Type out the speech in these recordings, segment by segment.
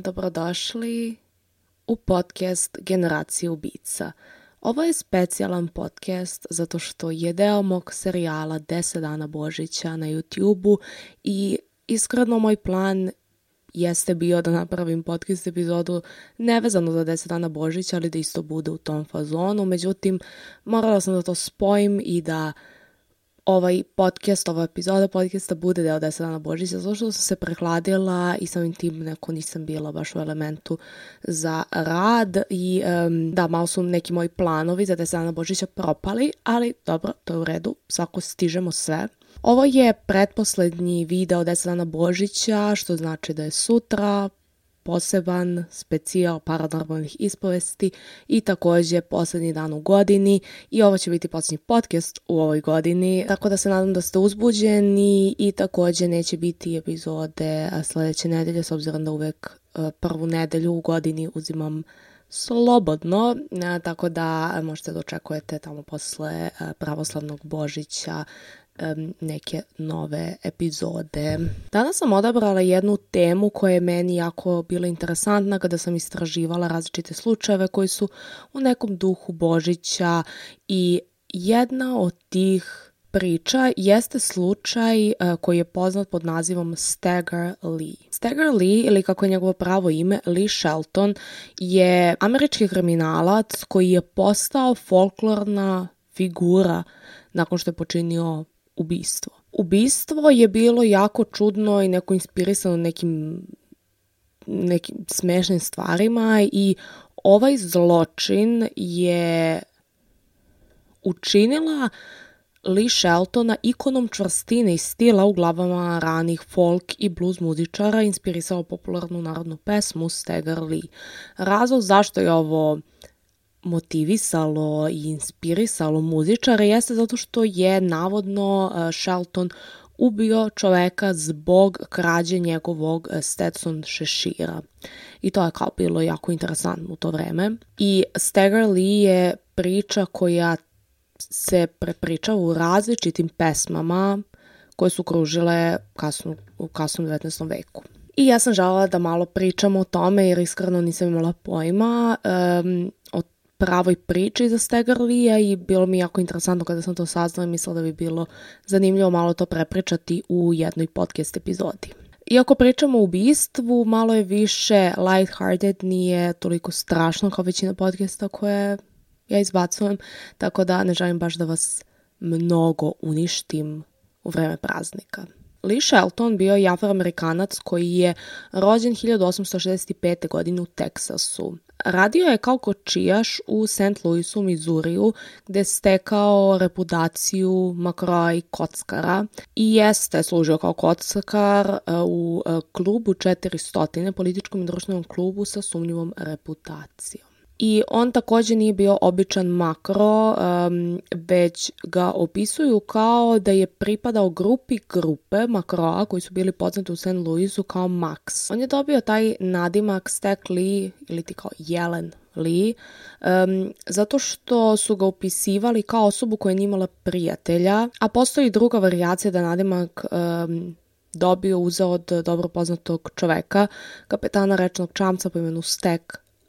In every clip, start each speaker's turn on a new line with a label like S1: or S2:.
S1: Dobrodošli u podcast Generacije ubica. Ovo je specijalan podcast zato što je deo mog serijala 10 dana Božića na YouTube-u i iskreno moj plan jeste bio da napravim podcast epizodu nevezano za 10 dana Božića, ali da isto bude u tom fazonu. Međutim, morala sam da to spojim i da ovaj podcast, ova epizoda podcasta bude deo 10 dana Božića, zato što sam se prehladila i samim tim neko nisam bila baš u elementu za rad i um, da, malo su neki moji planovi za 10 dana Božića propali, ali dobro, to je u redu, svako stižemo sve. Ovo je pretposlednji video 10 dana Božića, što znači da je sutra, poseban specijal paranormalnih ispovesti i takođe poslednji dan u godini i ovo će biti poslednji podcast u ovoj godini, tako da se nadam da ste uzbuđeni i takođe neće biti epizode sledeće nedelje s obzirom da uvek prvu nedelju u godini uzimam slobodno, tako da možete da očekujete tamo posle pravoslavnog Božića neke nove epizode. Danas sam odabrala jednu temu koja je meni jako bila interesantna kada sam istraživala različite slučajeve koji su u nekom duhu Božića i jedna od tih priča jeste slučaj uh, koji je poznat pod nazivom Stagger Lee. Stagger Lee, ili kako je njegovo pravo ime, Lee Shelton, je američki kriminalac koji je postao folklorna figura nakon što je počinio ubistvo. Ubistvo je bilo jako čudno i neko inspirisano nekim nekim smešnim stvarima i ovaj zločin je učinila Lee Sheltona ikonom čvrstine i stila u glavama ranih folk i blues muzičara inspirisao popularnu narodnu pesmu Stagger Lee. Razlog zašto je ovo motivisalo i inspirisalo muzičare jeste zato što je navodno e, Shelton ubio čoveka zbog krađe njegovog e, Stetson šešira. I to je kao bilo jako interesantno u to vreme. I Stagger Lee je priča koja se prepriča u različitim pesmama koje su kružile kasno, u kasnom 19. veku. I ja sam želela da malo pričam o tome jer iskreno nisam imala pojma um, o pravoj priči za Stegarlija i bilo mi jako interesantno kada sam to saznala i mislila da bi bilo zanimljivo malo to prepričati u jednoj podcast epizodi. Iako pričamo o ubistvu, malo je više lighthearted, nije toliko strašno kao većina podcasta koje ja izbacujem, tako da ne želim baš da vas mnogo uništim u vreme praznika. Lee Shelton bio je afroamerikanac koji je rođen 1865. godine u Teksasu. Radio je kao kočijaš u St. Louisu, Mizuriju, gde stekao reputaciju makroa i kockara i jeste služio kao kockar e, u e, klubu 400, političkom i društvenom klubu sa sumnjivom reputacijom. I on takođe nije bio običan makro, um, već ga opisuju kao da je pripadao grupi grupe makroa koji su bili poznati u St. Louisu kao Max. On je dobio taj nadimak Stack Lee ili ti kao Jelen Lee, um, zato što su ga opisivali kao osobu koja nije imala prijatelja, a postoji druga varijacija da nadimak um, dobio uzeo od dobro poznatog čoveka, kapetana rečnog čamca po imenu Stack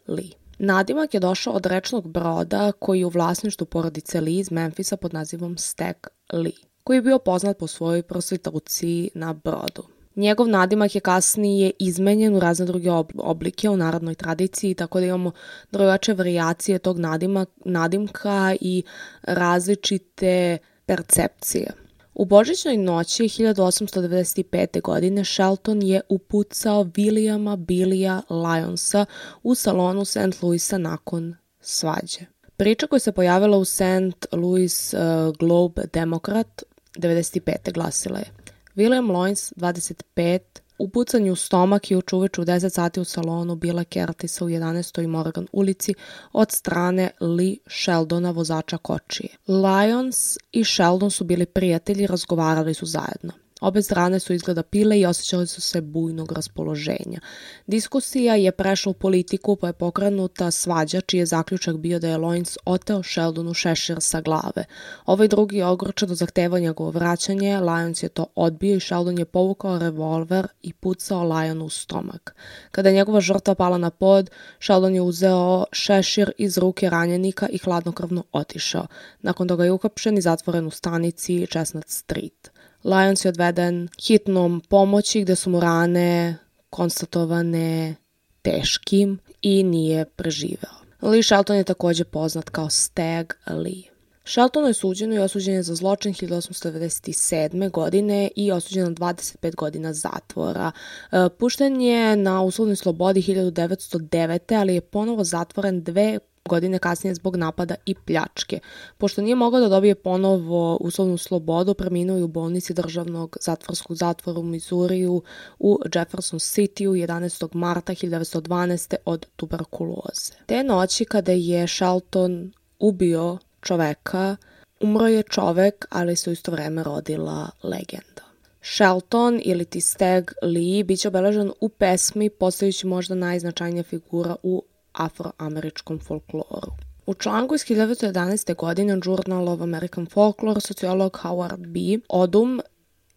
S1: Lee. Nadimak je došao od rečnog broda koji je u vlasništvu porodice Lee iz Memfisa pod nazivom Stack Lee, koji je bio poznat po svojoj prostituciji na brodu. Njegov nadimak je kasnije izmenjen u razne druge oblike u narodnoj tradiciji, tako da imamo drugače varijacije tog nadima, nadimka i različite percepcije. U Božićnoj noći 1895. godine Shelton je upucao Williama Billija Lyonsa u salonu St. Louisa nakon svađe. Priča koja se pojavila u St. Louis uh, Globe Democrat 95. glasila je William Lyons, 25, U stomak i u čuveč u 10 sati u salonu Bila Kertisa u 11. Morgan ulici od strane Lee Sheldona, vozača kočije. Lyons i Sheldon su bili prijatelji i razgovarali su zajedno. Obe strane su izgleda pile i osjećali su se bujnog raspoloženja. Diskusija je prešla u politiku pa je pokrenuta svađa čiji je zaključak bio da je Loins oteo Sheldonu šešir sa glave. Ovaj drugi je ogorčeno zahtevao njegovo vraćanje, Lyons je to odbio i Sheldon je povukao revolver i pucao Lyonu u stomak. Kada je njegova žrtva pala na pod, Sheldon je uzeo šešir iz ruke ranjenika i hladnokrvno otišao. Nakon toga je uhapšen i zatvoren u stanici Chestnut Street. Lyons je odveden hitnom pomoći gde su mu rane konstatovane teškim i nije preživeo. Lee Shelton je takođe poznat kao Stag Lee. Shelton je suđen i osuđen je za zločin 1897. godine i osuđen na 25 godina zatvora. E, pušten je na uslovnoj slobodi 1909. ali je ponovo zatvoren dve godine kasnije zbog napada i pljačke. Pošto nije mogao da dobije ponovo uslovnu slobodu, preminuo je u bolnici državnog zatvorskog zatvora u Mizuriju u Jefferson City u 11. marta 1912. od tuberkuloze. Te noći kada je Shelton ubio čoveka, umro je čovek, ali se u isto vreme rodila legenda. Shelton ili ti Stag Lee biće obeležen u pesmi, postajući možda najznačajnija figura u afroameričkom folkloru. U članku iz 1911. godine Journal of American Folklore sociolog Howard B. Odum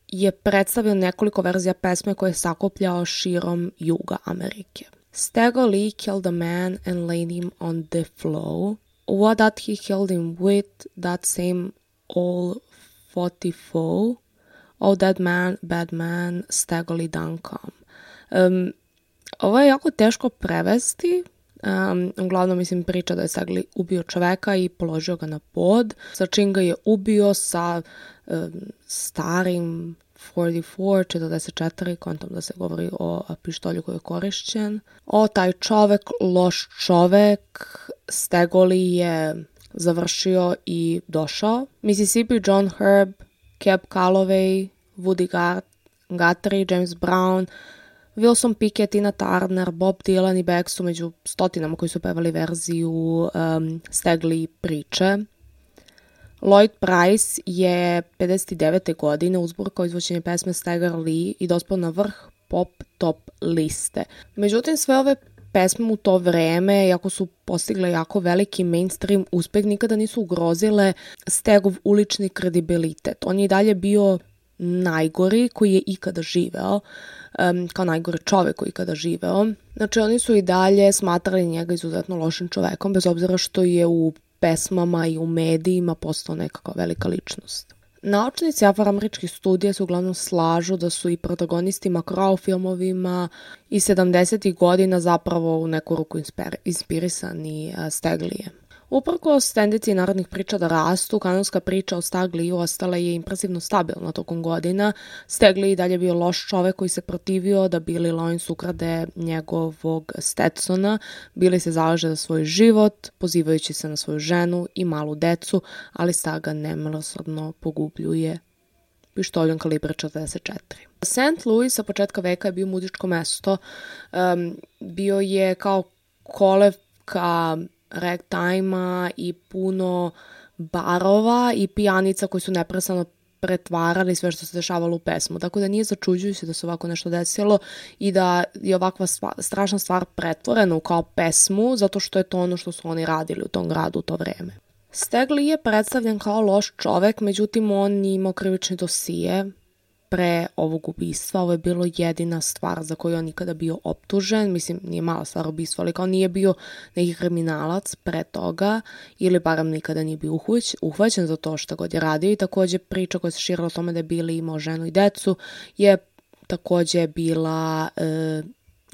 S1: je predstavio nekoliko verzija pesme koje je sakupljao širom juga Amerike. Stego Lee killed a man and laid him on the floor. What that he killed him with, that same old 44. Oh, that man, bad man, Stego Lee Duncombe. Um, ovo je jako teško prevesti, Um, uglavnom, mislim, priča da je Sagli ubio čoveka i položio ga na pod, sa čim ga je ubio sa um, starim 44, 44, kontom da se govori o pištolju koji je korišćen. O, taj čovek, loš čovek, Stegoli je završio i došao. Mississippi, John Herb, Cap Calloway, Woody Guthrie, James Brown, Wilson Pickett, Tina Turner, Bob Dylan i Beck su među stotinama koji su pevali verziju um, Stegli priče. Lloyd Price je 59. godine uzburkao izvoćenje pesme Stagger Lee i dospao na vrh pop top liste. Međutim, sve ove pesme u to vreme, iako su postigle jako veliki mainstream uspeh, nikada nisu ugrozile Stegov ulični kredibilitet. On je i dalje bio najgori koji je ikada živeo, um, kao najgori čovek koji je ikada živeo. Znači oni su i dalje smatrali njega izuzetno lošim čovekom, bez obzira što je u pesmama i u medijima postao nekakva velika ličnost. Naučnici afroameričkih studija se uglavnom slažu da su i protagonisti Macrow filmovima i 70. godina zapravo u neku ruku inspirisani Steglijem. Uprkos tendenciji narodnih priča da rastu, kanonska priča o Stagliju ostala je impresivno stabilna tokom godina. Stegli i dalje bio loš čovek koji se protivio da Billy Loins ukrade njegovog Stetsona. Billy se zalaže za svoj život, pozivajući se na svoju ženu i malu decu, ali Staga nemilosrdno pogubljuje pištoljom kalibra 44. St. Louis sa početka veka je bio muzičko mesto. Um, bio je kao kolevka ragtime i puno barova i pijanica koji su neprestano pretvarali sve što se dešavalo u pesmu. Tako da nije začuđujuće da se ovako nešto desilo i da je ovakva stvar, strašna stvar pretvorena u kao pesmu zato što je to ono što su oni radili u tom gradu u to vreme. Stegli je predstavljen kao loš čovek, međutim on imao krivični dosije, pre ovog ubistva, ovo je bilo jedina stvar za koju on nikada bio optužen, mislim nije mala stvar ubistva, ali kao nije bio neki kriminalac pre toga ili barem nikada nije bio uhvać, uhvaćen za to što god je radio. I takođe priča koja se širila o tome da je Billy imao ženu i decu je takođe bila e,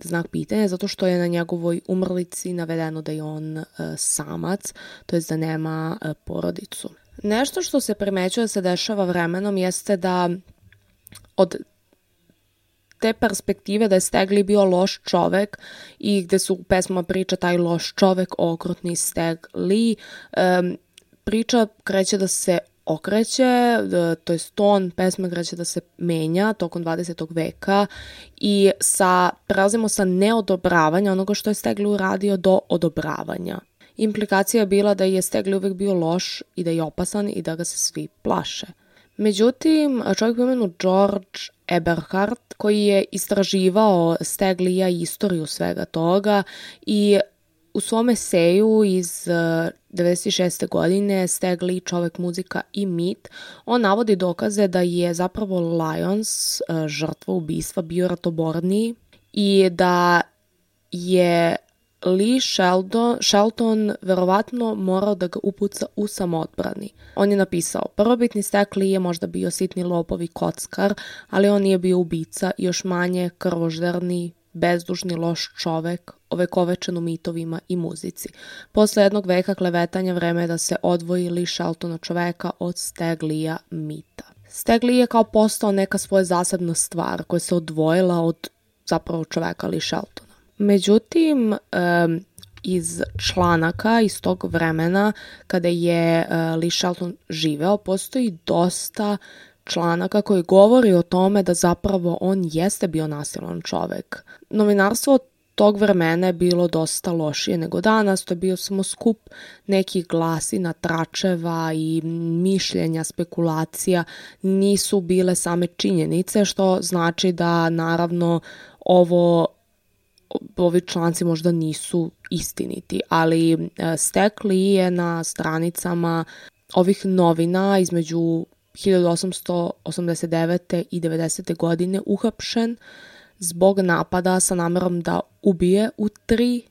S1: znak pitanja zato što je na njegovoj umrlici navedeno da je on e, samac, to je da nema e, porodicu. Nešto što se primećuje da se dešava vremenom jeste da od te perspektive da je Stegli bio loš čovek i gde su u pesmama priča taj loš čovek, okrutni Steg Lee, um, priča kreće da se okreće, da, to je ton pesme kreće da se menja tokom 20. veka i sa, prelazimo sa neodobravanja onoga što je Stegli uradio do odobravanja. Implikacija je bila da je Stegli uvek bio loš i da je opasan i da ga se svi plaše. Međutim, čovjek po imenu George Eberhardt, koji je istraživao Steglija i istoriju svega toga i u svom eseju iz 96. Uh, godine Stegli čovek muzika i mit, on navodi dokaze da je zapravo Lions, uh, žrtva ubistva, bio ratoborniji i da je Lee Sheldon, Shelton verovatno morao da ga upuca u samoodbrani. On je napisao, prvobitni stek Lee je možda bio sitni lopov i kockar, ali on nije bio ubica, još manje krvožderni, bezdužni loš čovek, ovekovečen u mitovima i muzici. Posle jednog veka klevetanja vreme je da se odvoji Lee Sheltona čoveka od Steglija mita. Stegli je kao postao neka svoja zasebna stvar koja se odvojila od zapravo čoveka Lee Sheltona. Međutim, iz članaka iz tog vremena kada je uh, Lee Shelton živeo, postoji dosta članaka koji govori o tome da zapravo on jeste bio nasilan čovek. Novinarstvo tog vremena je bilo dosta lošije nego danas, to je bio samo skup nekih glasina, tračeva i mišljenja, spekulacija, nisu bile same činjenice, što znači da naravno ovo ovi članci možda nisu istiniti, ali e, Stekli je na stranicama ovih novina između 1889. i 90. godine uhapšen zbog napada sa namerom da ubije u tri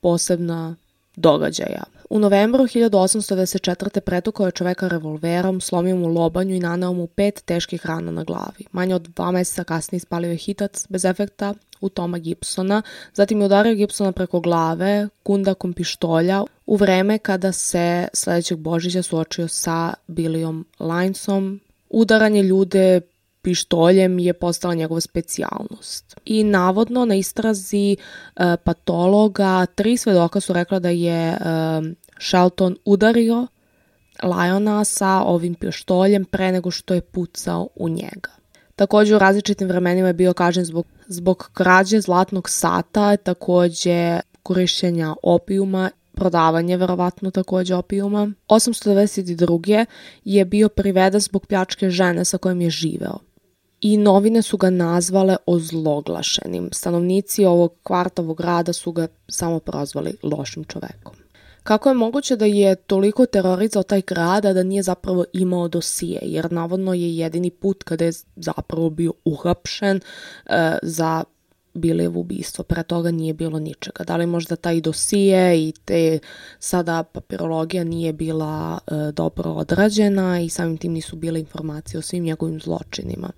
S1: posebna događaja. U novembru 1894. pretukao je čoveka revolverom, slomio mu lobanju i naneo mu pet teških rana na glavi. Manje od dva meseca kasnije ispalio je hitac bez efekta u Toma Gibsona, zatim je udario Gibsona preko glave kundakom pištolja u vreme kada se sledećeg Božića suočio sa Billyom Linesom. Udaranje ljude pištoljem je postala njegova specijalnost. I navodno na istrazi e, patologa tri svedoka su rekla da je e, Shelton udario Liona sa ovim pištoljem pre nego što je pucao u njega. Takođe u različitim vremenima je bio kažen zbog, zbog krađe zlatnog sata, takođe korišćenja opijuma prodavanje verovatno takođe opijuma. 892. je bio priveden zbog pljačke žene sa kojom je živeo i novine su ga nazvale ozloglašenim. Stanovnici ovog kvartovog grada su ga samo prozvali lošim čovekom. Kako je moguće da je toliko terorizao taj grad, a da nije zapravo imao dosije, jer navodno je jedini put kada je zapravo bio uhapšen e, za Bilijevo ubistvo. Pre toga nije bilo ničega. Da li možda taj dosije i te sada papirologija nije bila e, dobro odrađena i samim tim nisu bile informacije o svim njegovim zločinima.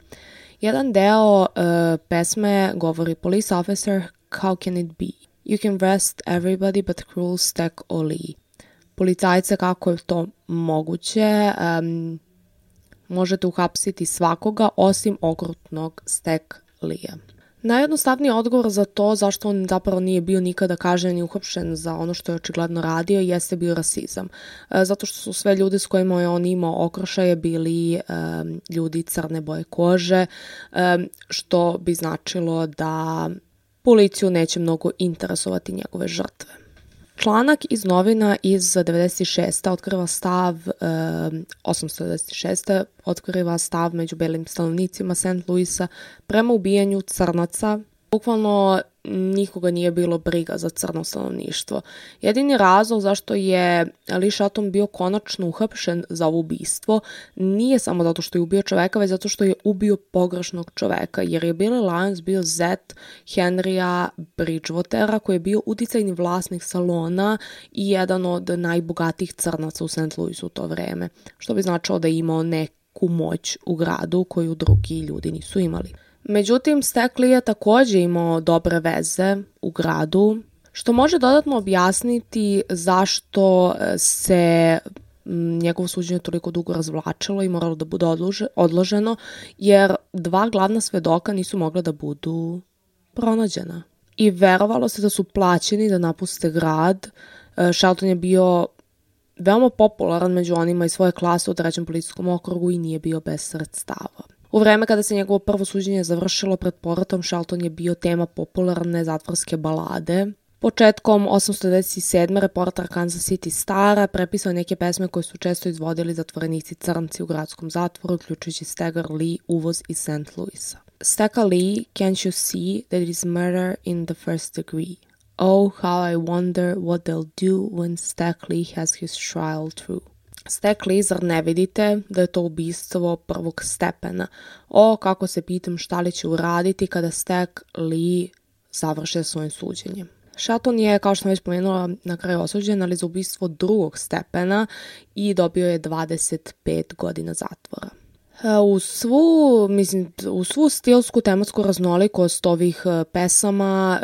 S1: Jedan deo e, pesme govori Police officer, how can it be? You can rest everybody but cruel stack Oli. Policajce, kako je to moguće? Um, možete uhapsiti svakoga osim okrutnog stek Lija. Najjednostavniji odgovor za to zašto on zapravo nije bio nikada kažen i uhapšen za ono što je očigledno radio jeste bio rasizam. E, zato što su sve ljudi s kojima je on imao okrošaje bili um, ljudi crne boje kože, um, što bi značilo da policiju neće mnogo interesovati njegove žrtve. Članak iz novina iz 96. otkriva stav, e, 896. otkriva stav među belim stanovnicima St. Louisa prema ubijanju crnaca Bukvalno nikoga nije bilo briga za crno stanovništvo. Jedini razlog zašto je Lee Shelton bio konačno uhapšen za ovo ubistvo nije samo zato što je ubio čoveka, već zato što je ubio pogrešnog čoveka, jer je Billy Lyons bio zet Henrya Bridgewatera, koji je bio uticajni vlasnik salona i jedan od najbogatijih crnaca u St. Louisu u to vreme, što bi značilo da je imao neku moć u gradu koju drugi ljudi nisu imali. Međutim, Stekli je takođe imao dobre veze u gradu, što može dodatno objasniti zašto e, se njegovo suđenje toliko dugo razvlačilo i moralo da bude odlože, odloženo, jer dva glavna svedoka nisu mogla da budu pronađena. I verovalo se da su plaćeni da napuste grad. E, Shelton je bio veoma popularan među onima iz svoje klase u trećem policijskom okrugu i nije bio bez sredstava. U vreme kada se njegovo prvo suđenje završilo pred poratom, Shelton je bio tema popularne zatvorske balade Početkom 827. reporter Kansas City Stara prepisao neke pesme koje su često izvodili zatvorenici crnci u gradskom zatvoru, uključujući Stagger Lee, uvoz iz St. Louisa. Staka Lee, can't you see that is murder in the first degree? Oh, how I wonder what they'll do when Stack Lee has his trial through. Stack Lee, zar ne vidite da je to ubistvo prvog stepena? O, kako se pitam šta li će uraditi kada Stack Lee završe svojim suđenjem. Shelton je, kao što sam već pomenula, na kraju osuđen, ali za ubistvo drugog stepena i dobio je 25 godina zatvora. E, u svu, mislim, u svu stilsku tematsku raznolikost ovih e, pesama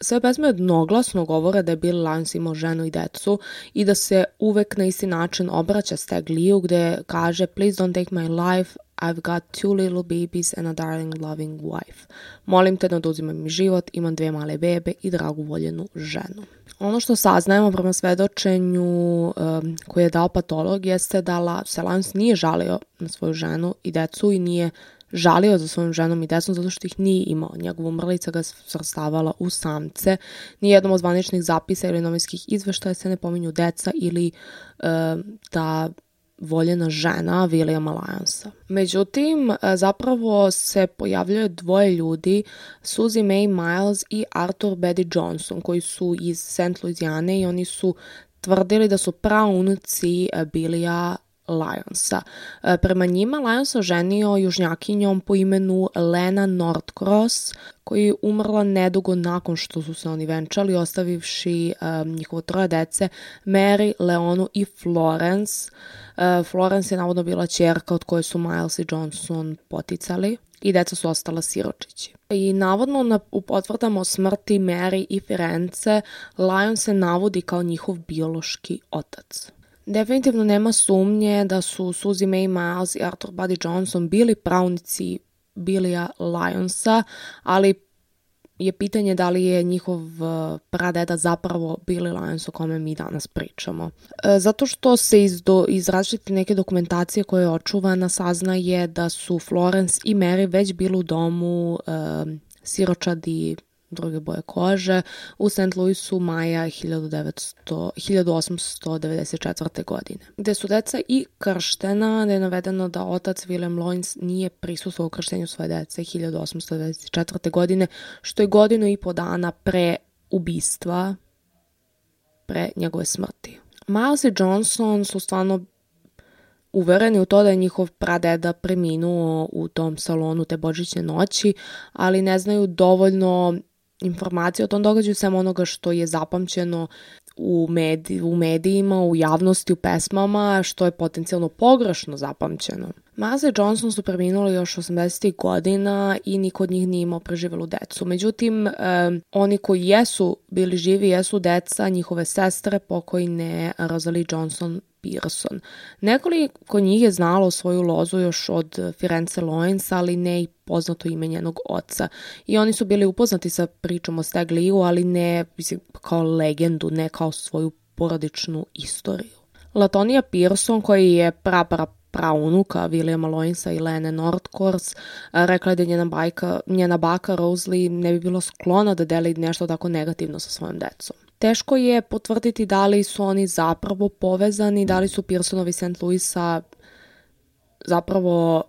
S1: sve pesme jednoglasno govore da je Bill Lance imao ženu i decu i da se uvek na isti način obraća Stagliju gde kaže Please don't take my life, I've got two little babies and a darling loving wife. Molim te da oduzimaj mi život, imam dve male bebe i dragu voljenu ženu. Ono što saznajemo prema svedočenju um, koje je dao patolog jeste da La, se Lance nije žalio na svoju ženu i decu i nije žalio za svojom ženom i decom zato što ih nije imao. Njegova umrlica ga srstavala u samce. Nijednom od zvaničnih zapisa ili novinskih izveštaja se ne pominju deca ili uh, ta voljena žena Williama Lyonsa. Međutim, e, zapravo se pojavljaju dvoje ljudi, Suzy May Miles i Arthur Betty Johnson, koji su iz St. Louisiane i oni su tvrdili da su praunuci e, Bilija Lionsa. E, prema njima Lions oženio južnjakinjom po imenu Lena Northcross, koji je umrla nedugo nakon što su se oni venčali, ostavivši um, njihovo troje dece, Mary, Leonu i Florence. Uh, Florence je navodno bila čerka od koje su Miles i Johnson poticali i deca su ostala siročići. I navodno na, u potvrdama o smrti Mary i Firenze, Lion se navodi kao njihov biološki otac. Definitivno nema sumnje da su Suzy May Miles i Arthur Buddy Johnson bili pravnici Billya Lionsa, ali je pitanje da li je njihov uh, pradeda zapravo Billy Lyons o kome mi danas pričamo. E, zato što se iz, do, iz različite neke dokumentacije koje je očuvana saznaje da su Florence i Mary već bili u domu uh, siročadi druge boje kože u St. Louisu maja 1900, 1894. godine, gde su deca i krštena, gde je navedeno da otac William Loins nije prisustuo u krštenju svoje dece 1894. godine, što je godinu i po dana pre ubistva, pre njegove smrti. Miles i Johnson su stvarno uvereni u to da je njihov pradeda preminuo u tom salonu te božićne noći, ali ne znaju dovoljno informacije o tom događaju, samo onoga što je zapamćeno u, medij, u medijima, u javnosti, u pesmama, što je potencijalno pogrešno zapamćeno. I Johnson su preminuli još 80. godina i niko od njih nije imao preživelu decu. Međutim, oni koji jesu bili živi jesu deca njihove sestre pokojne Rosalie Johnson Pearson. Nekoliko njih je znalo svoju lozu još od Firenze Loins, ali ne i poznato ime njenog oca. I oni su bili upoznati sa pričom o Stagliju, ali ne mislim, kao legendu, ne kao svoju porodičnu istoriju. Latonija Pearson, koji je pra, pra, praunuka Williama Loinsa i Lene Nordkors, rekla je da njena, bajka, njena baka Rosalie ne bi bila sklona da deli nešto tako negativno sa svojom decom. Teško je potvrditi da li su oni zapravo povezani, da li su Pearsonovi St. Louisa zapravo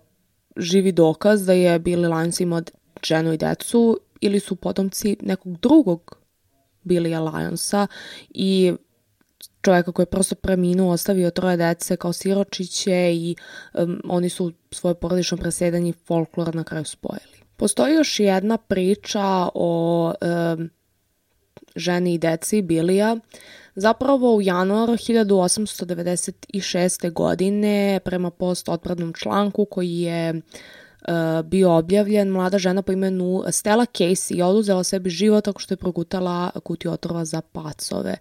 S1: živi dokaz da je Billy Lyons imao ženu i decu ili su potomci nekog drugog Billya Lyonsa i čoveka koji je prosto preminuo, ostavio troje dece kao siročiće i um, oni su svoje porodično presedanje folklor na kraju spojili. Postoji još jedna priča o um, ženi i deci Bilija. Zapravo u januaru 1896. godine prema post otpradnom članku koji je bio objavljen, mlada žena po imenu Stella Casey je oduzela sebi život tako što je progutala kutiju otrova za pacove.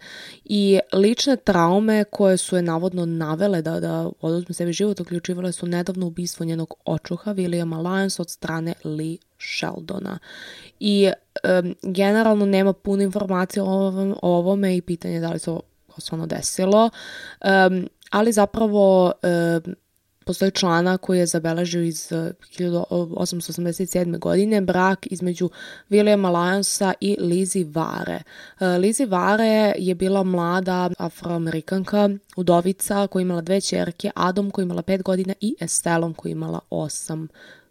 S1: I lične traume koje su je navodno navele da, da oduzme sebi život uključivale su nedavno ubistvo njenog očuha Williama Lyons od strane Lee Sheldona. I um, generalno nema puno informacije o, ovom, o ovome i pitanje da li se stvarno desilo, um, ali zapravo um, postoji člana koji je zabeležio iz 1887. Eh, godine brak između Williama Lyonsa i Lizzie Vare. Eh, Lizzie Vare je bila mlada afroamerikanka, udovica koja imala dve čerke, Adam koja imala pet godina i Estelom koja imala osam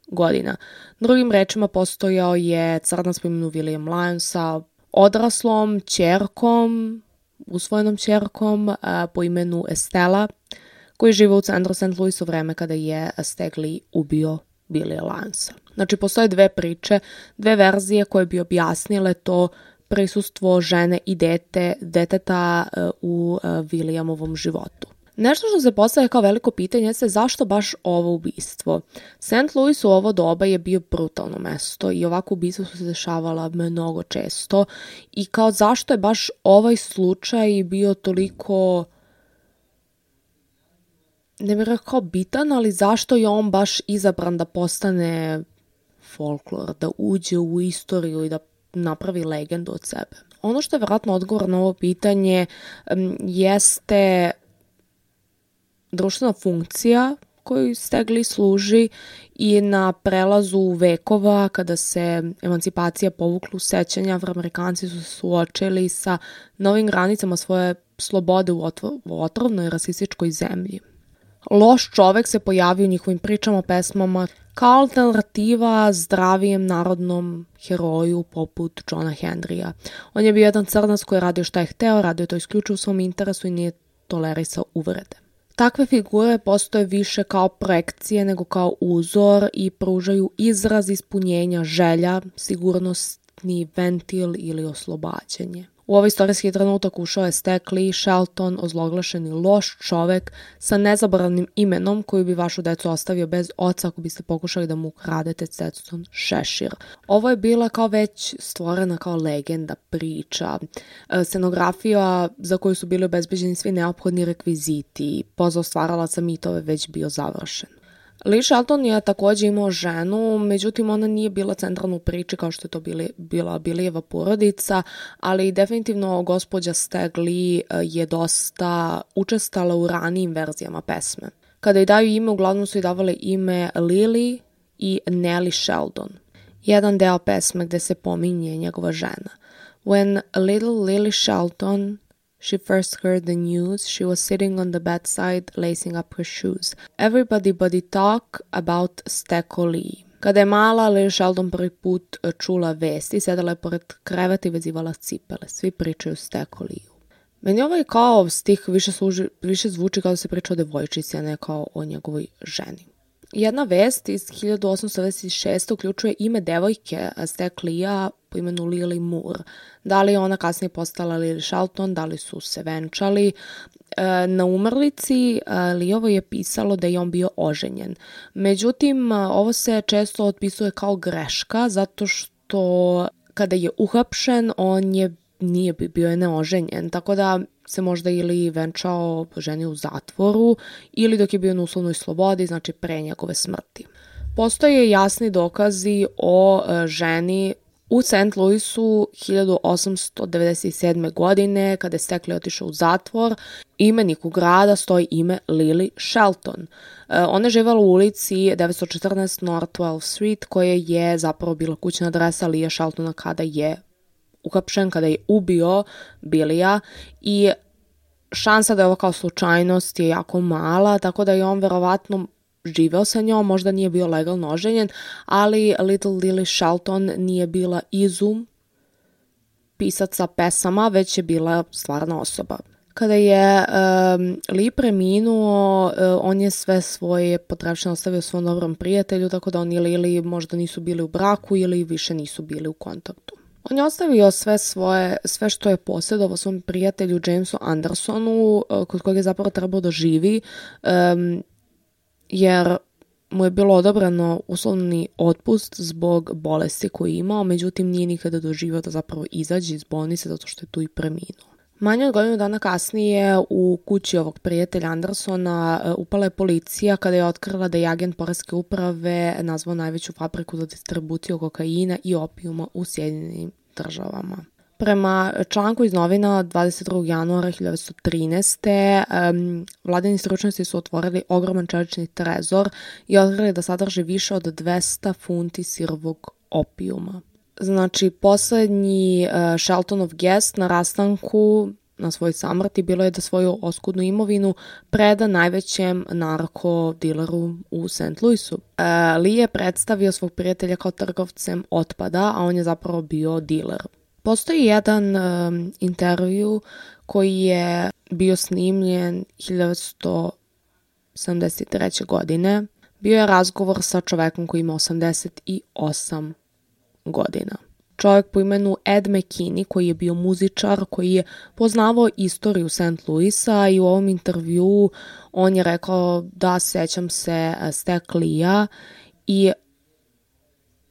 S1: godina. Drugim rečima postojao je crnac po imenu William Lyonsa, odraslom čerkom, usvojenom čerkom po imenu Estela, koji žive u centru St. Louis u vreme kada je Stegli ubio Billy Lansa. Znači, postoje dve priče, dve verzije koje bi objasnile to prisustvo žene i dete, deteta e, u e, Williamovom životu. Nešto što se postaje kao veliko pitanje jeste zašto baš ovo ubistvo. St. Louis u ovo doba je bio brutalno mesto i ovako ubistva su se dešavala mnogo često i kao zašto je baš ovaj slučaj bio toliko ne bih rekao bitan, ali zašto je on baš izabran da postane folklor, da uđe u istoriju i da napravi legendu od sebe. Ono što je vratno odgovor na ovo pitanje jeste društvena funkcija koju stegli služi i na prelazu vekova kada se emancipacija povukla u sećanja, afroamerikanci su suočili sa novim granicama svoje slobode u otrovnoj rasističkoj zemlji loš čovek se pojavio u njihovim pričama, pesmama, kao alternativa zdravijem narodnom heroju poput Johna Henrya. On je bio jedan crnac koji je radio šta je hteo, radio to isključivo u svom interesu i nije tolerisao uvrede. Takve figure postoje više kao projekcije nego kao uzor i pružaju izraz ispunjenja želja, sigurnostni ventil ili oslobađanje. U ovaj istorijski trenutak ušao je Stekli Shelton, ozloglašeni loš čovek sa nezaboravnim imenom koju bi vašu decu ostavio bez oca ako biste pokušali da mu ukradete Stetson Šešir. Ovo je bila kao već stvorena kao legenda, priča, e, scenografija za koju su bili obezbeđeni svi neophodni rekviziti, pozao stvaralaca mitove već bio završen. Lee Shelton je takođe imao ženu, međutim ona nije bila centralna u priči kao što je to bili, bila Bilijeva porodica, ali definitivno gospođa Stag Lee eh, je dosta učestala u ranijim verzijama pesme. Kada joj daju ime, uglavnom su joj davale ime Lily i Nelly Sheldon. Jedan deo pesme gde se pominje njegova žena. When little Lily Shelton she first heard the news, she was sitting on the bedside, lacing up her shoes. Everybody buddy talk about Steko Lee. Kada je mala Sheldon prvi put e, čula vesti, sedala je pored kreveta i vezivala cipele. Svi pričaju Steko Lee. Meni ovaj kao stih više, služi, više zvuči kao da se priča o devojčici, a ne kao o njegovoj ženi. Jedna vest iz 1826. uključuje ime devojke Steklija po imenu Lily Moore. Da li je ona kasnije postala Lily Shelton, da li su se venčali. E, na umrlici e, Lijovo je pisalo da je on bio oženjen. Međutim, ovo se često otpisuje kao greška zato što kada je uhapšen, on je nije bio je neoženjen, tako da se možda ili venčao ženi u zatvoru ili dok je bio na uslovnoj slobodi, znači pre njegove smrti. Postoje jasni dokazi o e, ženi u St. Louisu 1897. godine, kada je Stekli otišao u zatvor, imeniku grada stoji ime Lily Shelton. E, ona je živala u ulici 914 North 12 Street, koja je zapravo bila kućna adresa Lija Sheltona kada je uhapšen kada je ubio Bilija i šansa da je ovo kao slučajnost je jako mala, tako da je on verovatno živeo sa njom, možda nije bio legalno oženjen, ali Little Lily Shelton nije bila izum pisaca pesama, već je bila stvarna osoba. Kada je um, Lee preminuo, uh, on je sve svoje potrebšene ostavio svom dobrom prijatelju, tako da on i Lily možda nisu bili u braku ili više nisu bili u kontaktu. On je ostavio sve svoje, sve što je posjedovao svom prijatelju Jamesu Andersonu, eh, kod kojeg je zapravo trebao da živi, um, jer mu je bilo odobrano uslovni otpust zbog bolesti koju je imao, međutim nije nikada doživio da zapravo izađe iz bolnice zato što je tu i preminuo. Manje od godinu dana kasnije u kući ovog prijatelja Andersona e, upala je policija kada je otkrila da je agent Poreske uprave nazvao najveću fabriku za distribuciju kokaina i opijuma u Sjedinjenim državama. Prema članku iz novina 22. januara 1913. Um, vladini stručnosti su otvorili ogroman čelični trezor i otkrili da sadrži više od 200 funti sirovog opijuma. Znači, poslednji uh, Sheltonov gest na rastanku na svoj samrti bilo je da svoju oskudnu imovinu preda najvećem narkodileru u St. Louisu. Uh, Lee je predstavio svog prijatelja kao trgovcem otpada, a on je zapravo bio diler. Postoji jedan um, intervju koji je bio snimljen 1973. godine. Bio je razgovor sa čovekom koji ima 88 godina. Čovjek po imenu Ed McKinney koji je bio muzičar, koji je poznavao istoriju St. Louisa i u ovom intervju on je rekao da sećam se Steklija i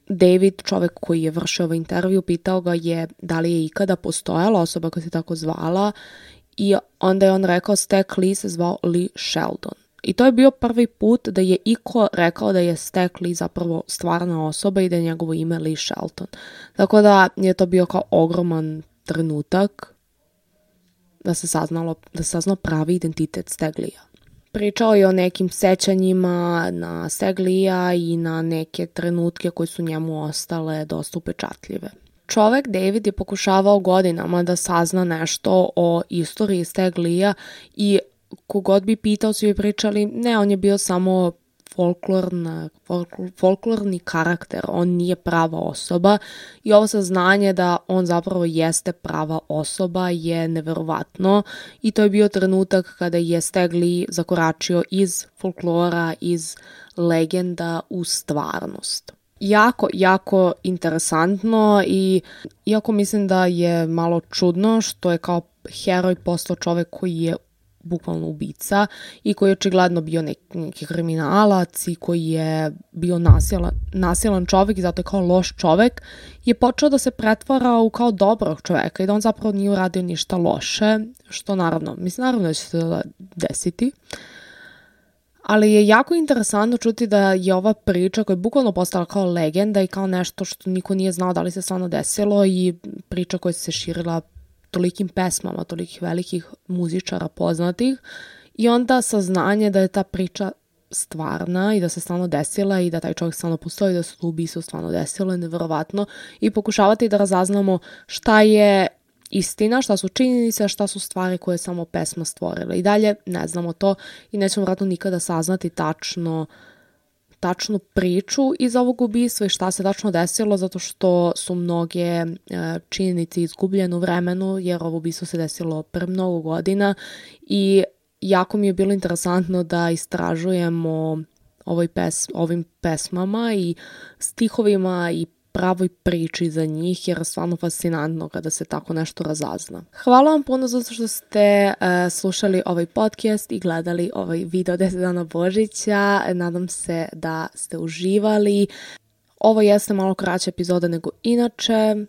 S1: David, čovek koji je vršio ovaj intervju, pitao ga je da li je ikada postojala osoba koja se tako zvala i onda je on rekao Stack Lee se zvao Lee Sheldon. I to je bio prvi put da je iko rekao da je Stack Lee zapravo stvarna osoba i da je njegovo ime Lee Shelton. Tako da je to bio kao ogroman trenutak da se saznalo, da se saznao pravi identitet Steglija. Pričao je o nekim sećanjima na Steglija i na neke trenutke koje su njemu ostale dosta upečatljive. Čovek David je pokušavao godinama da sazna nešto o istoriji Steglija i kogod bi pitao svi bi pričali, ne, on je bio samo folklorna, folklorni karakter, on nije prava osoba i ovo saznanje da on zapravo jeste prava osoba je neverovatno i to je bio trenutak kada je Stegli zakoračio iz folklora, iz legenda u stvarnost. Jako, jako interesantno i iako mislim da je malo čudno što je kao heroj postao čovek koji je bukvalno ubica i koji je očigledno bio neki, neki kriminalac i koji je bio nasilan, nasilan čovek i zato je kao loš čovek, je počeo da se pretvara u kao dobrog čoveka i da on zapravo nije uradio ništa loše, što naravno, mislim naravno da će se da desiti. Ali je jako interesantno čuti da je ova priča koja je bukvalno postala kao legenda i kao nešto što niko nije znao da li se stvarno desilo i priča koja se širila tolikim pesmama, tolikih velikih muzičara poznatih i onda saznanje da je ta priča stvarna i da se stvarno desila i da taj čovjek stvarno postoji, da se to ubistvo stvarno desilo je nevjerovatno i pokušavati da razaznamo šta je istina, šta su činjenice, šta su stvari koje je samo pesma stvorila. I dalje ne znamo to i nećemo vratno nikada saznati tačno uh, tačnu priču iz ovog ubistva i šta se tačno desilo, zato što su mnoge e, činjenice izgubljene u vremenu, jer ovo ubistvo se desilo pre mnogo godina i jako mi je bilo interesantno da istražujemo ovoj pes, ovim pesmama i stihovima i pravoj priči za njih, jer je stvarno fascinantno kada se tako nešto razazna. Hvala vam puno zato što ste uh, slušali ovaj podcast i gledali ovaj video 10 dana Božića. Nadam se da ste uživali. Ovo jeste malo kraća epizoda nego inače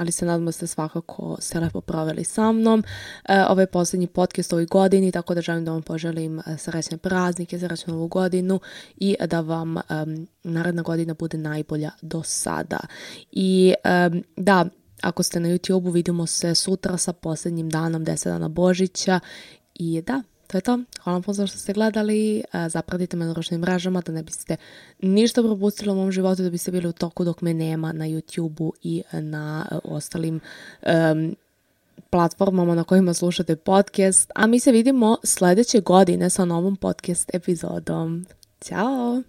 S1: ali se nadam da ste svakako se lepo proveli sa mnom. E, ovo je poslednji podcast ovoj godini, tako da želim da vam poželim e, srećne praznike, srećnu novu godinu i da vam um, naredna godina bude najbolja do sada. I um, da, ako ste na YouTube-u, vidimo se sutra sa poslednjim danom 10 dana Božića i da, To je to. Hvala vam puno što ste gledali. Zapratite me na društvenim mrežama da ne biste ništa propustili u mom životu, da biste bili u toku dok me nema na YouTube-u i na ostalim um, platformama na kojima slušate podcast. A mi se vidimo sledeće godine sa novom podcast epizodom. Ćao!